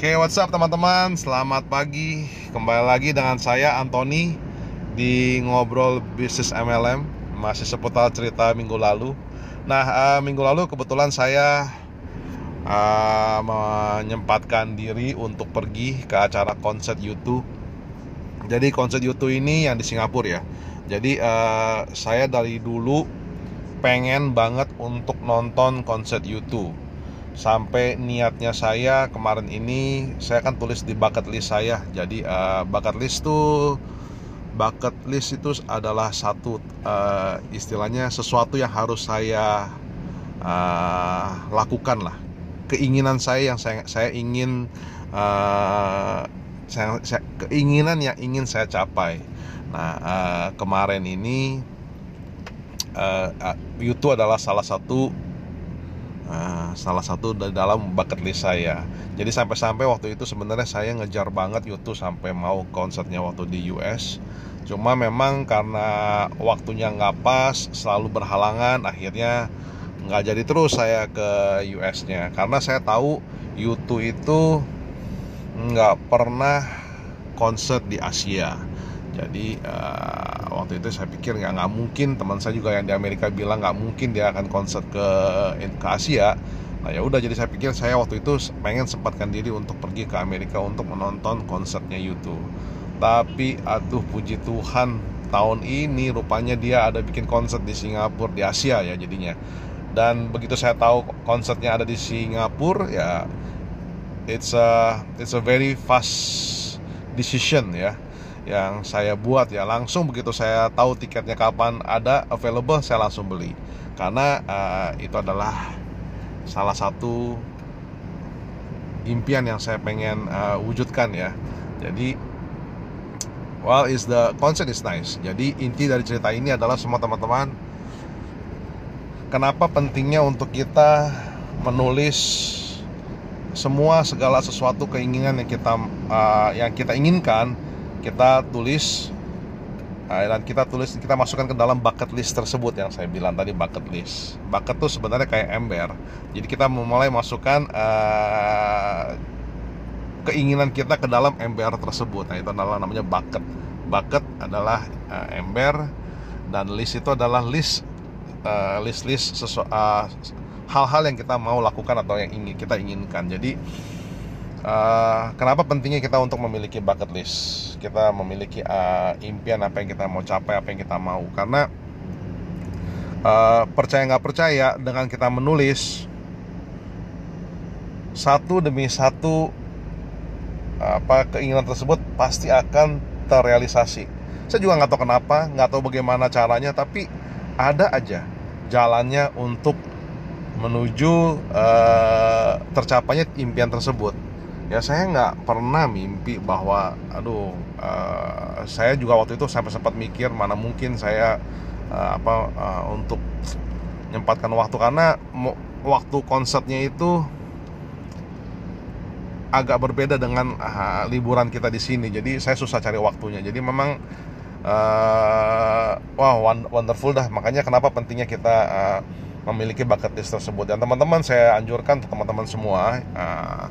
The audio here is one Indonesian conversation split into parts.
Oke, what's up teman-teman? Selamat pagi. Kembali lagi dengan saya Anthony di ngobrol bisnis MLM. Masih seputar cerita minggu lalu. Nah, uh, minggu lalu kebetulan saya uh, menyempatkan diri untuk pergi ke acara konser YouTube. Jadi konser YouTube ini yang di Singapura ya. Jadi uh, saya dari dulu pengen banget untuk nonton konser YouTube sampai niatnya saya kemarin ini saya kan tulis di bucket list saya. Jadi uh, bucket list tuh bucket list itu adalah satu uh, istilahnya sesuatu yang harus saya uh, lakukan lah. Keinginan saya yang saya saya ingin uh, saya, saya, keinginan yang ingin saya capai. Nah uh, kemarin ini uh, itu adalah salah satu uh, salah satu dalam bucket list saya. Jadi sampai-sampai waktu itu sebenarnya saya ngejar banget YouTube sampai mau konsernya waktu di US. Cuma memang karena waktunya nggak pas, selalu berhalangan, akhirnya nggak jadi terus saya ke US-nya. Karena saya tahu YouTube itu nggak pernah konser di Asia. Jadi uh, waktu itu saya pikir nggak nggak mungkin teman saya juga yang di Amerika bilang nggak mungkin dia akan konser ke ke Asia. Nah ya udah jadi saya pikir saya waktu itu pengen sempatkan diri untuk pergi ke Amerika untuk menonton konsernya YouTube. Tapi aduh puji Tuhan tahun ini rupanya dia ada bikin konser di Singapura di Asia ya jadinya. Dan begitu saya tahu konsernya ada di Singapura ya it's a it's a very fast decision ya yang saya buat ya. Langsung begitu saya tahu tiketnya kapan ada available saya langsung beli. Karena uh, itu adalah salah satu impian yang saya pengen uh, wujudkan ya. Jadi well is the concert is nice. Jadi inti dari cerita ini adalah semua teman-teman kenapa pentingnya untuk kita menulis semua segala sesuatu keinginan yang kita uh, yang kita inginkan kita tulis dan kita tulis kita masukkan ke dalam bucket list tersebut yang saya bilang tadi bucket list. Bucket tuh sebenarnya kayak ember. Jadi kita memulai masukkan uh, keinginan kita ke dalam ember tersebut. Nah itu adalah namanya bucket. Bucket adalah uh, ember dan list itu adalah list uh, list list sesu- uh, hal-hal yang kita mau lakukan atau yang ingin kita inginkan. Jadi uh, kenapa pentingnya kita untuk memiliki bucket list? Kita memiliki uh, impian apa yang kita mau capai apa yang kita mau. Karena uh, percaya nggak percaya dengan kita menulis satu demi satu apa keinginan tersebut pasti akan terrealisasi. Saya juga nggak tahu kenapa nggak tahu bagaimana caranya tapi ada aja jalannya untuk menuju uh, tercapainya impian tersebut ya saya nggak pernah mimpi bahwa aduh uh, saya juga waktu itu sampai sempat mikir mana mungkin saya uh, apa uh, untuk menyempatkan waktu. Karena waktu konsernya itu agak berbeda dengan uh, liburan kita di sini. Jadi saya susah cari waktunya. Jadi memang uh, wah wonderful dah. Makanya kenapa pentingnya kita uh, memiliki bucket list tersebut. Dan teman-teman saya anjurkan teman-teman semua uh,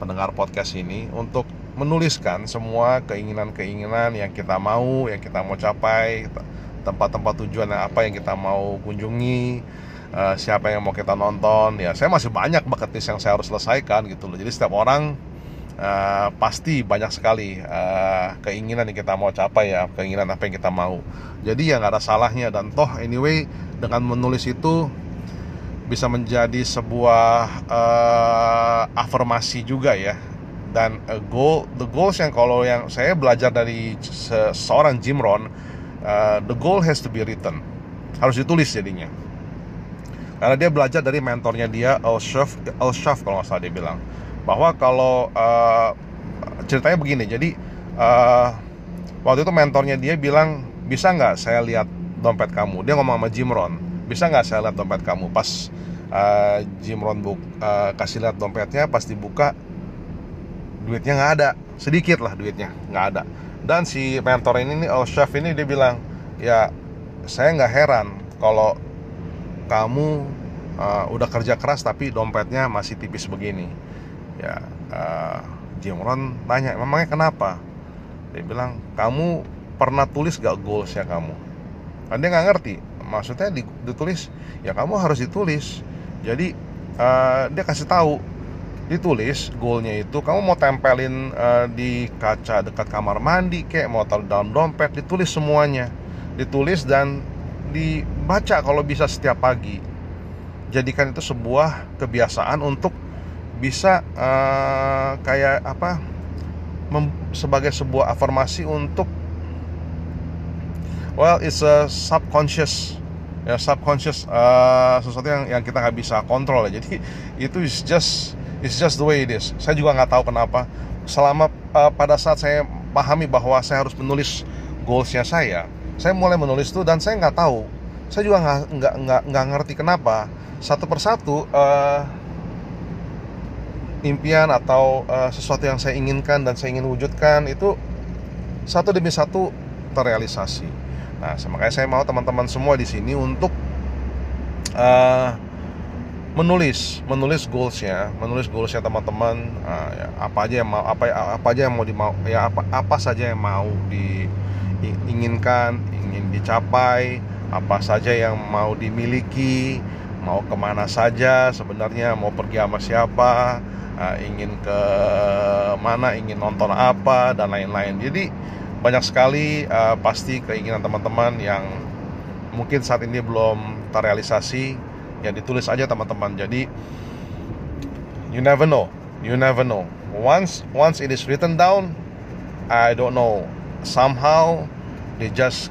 pendengar podcast ini untuk menuliskan semua keinginan-keinginan yang kita mau, yang kita mau capai, tempat-tempat tujuan apa yang kita mau kunjungi, uh, siapa yang mau kita nonton. Ya, saya masih banyak bucket list yang saya harus selesaikan gitu loh. Jadi setiap orang uh, pasti banyak sekali uh, keinginan yang kita mau capai ya, keinginan apa yang kita mau. Jadi ya nggak ada salahnya dan toh anyway dengan menulis itu bisa menjadi sebuah uh, afirmasi juga ya. Dan uh, goal the goals yang kalau yang saya belajar dari se seorang Jim Rohn uh, the goal has to be written. Harus ditulis jadinya. Karena dia belajar dari mentornya dia Al Shaf Al Shaf kalau nggak salah dia bilang. Bahwa kalau uh, ceritanya begini jadi uh, waktu itu mentornya dia bilang bisa nggak saya lihat dompet kamu? Dia ngomong sama Jim Rohn bisa nggak saya lihat dompet kamu? Pas uh, Jim Rohn buk, uh, kasih lihat dompetnya pas dibuka duitnya nggak ada. Sedikit lah duitnya nggak ada. Dan si mentor ini nih Al Chef ini dia bilang ya saya nggak heran kalau kamu uh, udah kerja keras tapi dompetnya masih tipis begini. Ya uh, Jim Rohn tanya memangnya kenapa? Dia bilang kamu pernah tulis gak goalsnya kamu? Kan dia nggak ngerti maksudnya ditulis ya kamu harus ditulis. Jadi uh, dia kasih tahu ditulis goalnya itu kamu mau tempelin uh, di kaca dekat kamar mandi kayak mau taruh dalam dompet ditulis semuanya. Ditulis dan dibaca kalau bisa setiap pagi. Jadikan itu sebuah kebiasaan untuk bisa uh, kayak apa sebagai sebuah afirmasi untuk well it's a subconscious ya subconscious uh, sesuatu yang yang kita nggak bisa kontrol ya jadi itu is just It's just the way it is. Saya juga nggak tahu kenapa. Selama uh, pada saat saya pahami bahwa saya harus menulis goalsnya saya, saya mulai menulis itu dan saya nggak tahu. Saya juga nggak nggak nggak nggak ngerti kenapa satu persatu uh, impian atau uh, sesuatu yang saya inginkan dan saya ingin wujudkan itu satu demi satu terrealisasi. Nah, makanya saya mau teman-teman semua di sini untuk uh, menulis menulis goalsnya menulis goalsnya teman-teman. Uh, ya, apa aja yang mau apa apa aja yang mau dimau ya apa apa saja yang mau diinginkan ingin dicapai apa saja yang mau dimiliki mau ke mana saja sebenarnya mau pergi sama siapa uh, ingin ke mana ingin nonton apa dan lain-lain. Jadi banyak sekali uh, pasti keinginan teman-teman yang mungkin saat ini belum terrealisasi ya ditulis aja teman-teman. Jadi you never know you never know. Once once it is written down I don't know. Somehow they just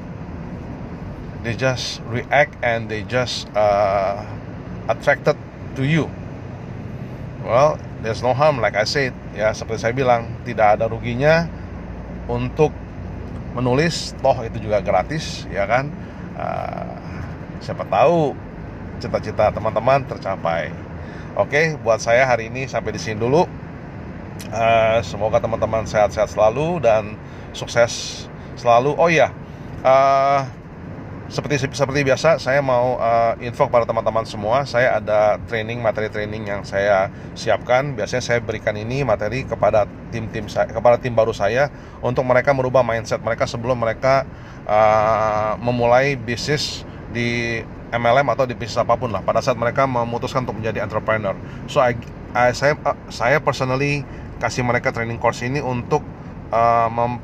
they just react and they just uh, attracted to you. Well there's no harm like I said. Ya seperti saya bilang tidak ada ruginya untuk menulis toh itu juga gratis ya kan uh, siapa tahu cita-cita teman-teman tercapai. Oke, buat saya hari ini sampai di sini dulu. Uh, semoga teman-teman sehat-sehat selalu dan sukses selalu. Oh iya, uh, seperti seperti biasa, saya mau uh, info kepada teman-teman semua. Saya ada training materi training yang saya siapkan. Biasanya saya berikan ini materi kepada tim-tim saya, kepada tim baru saya untuk mereka merubah mindset mereka sebelum mereka uh, memulai bisnis di MLM atau di bisnis apa pun lah pada saat mereka memutuskan untuk menjadi entrepreneur. So I, I saya uh, saya personally kasih mereka training course ini untuk uh, mem,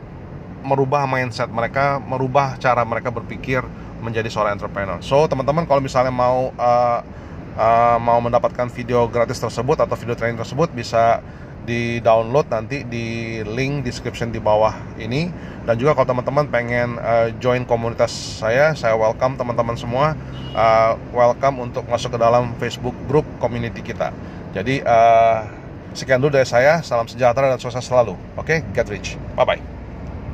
merubah mindset mereka, merubah cara mereka berpikir menjadi seorang entrepreneur. So teman-teman kalau misalnya mau uh, uh, mau mendapatkan video gratis tersebut atau video training tersebut bisa di download nanti di link description di bawah ini. Dan juga kalau teman-teman pengen uh, join komunitas saya saya welcome teman-teman semua. Uh, welcome untuk masuk ke dalam Facebook group community kita. Jadi uh, sekian dulu dari saya. Salam sejahtera dan sukses selalu. Oke okay? get rich. Bye bye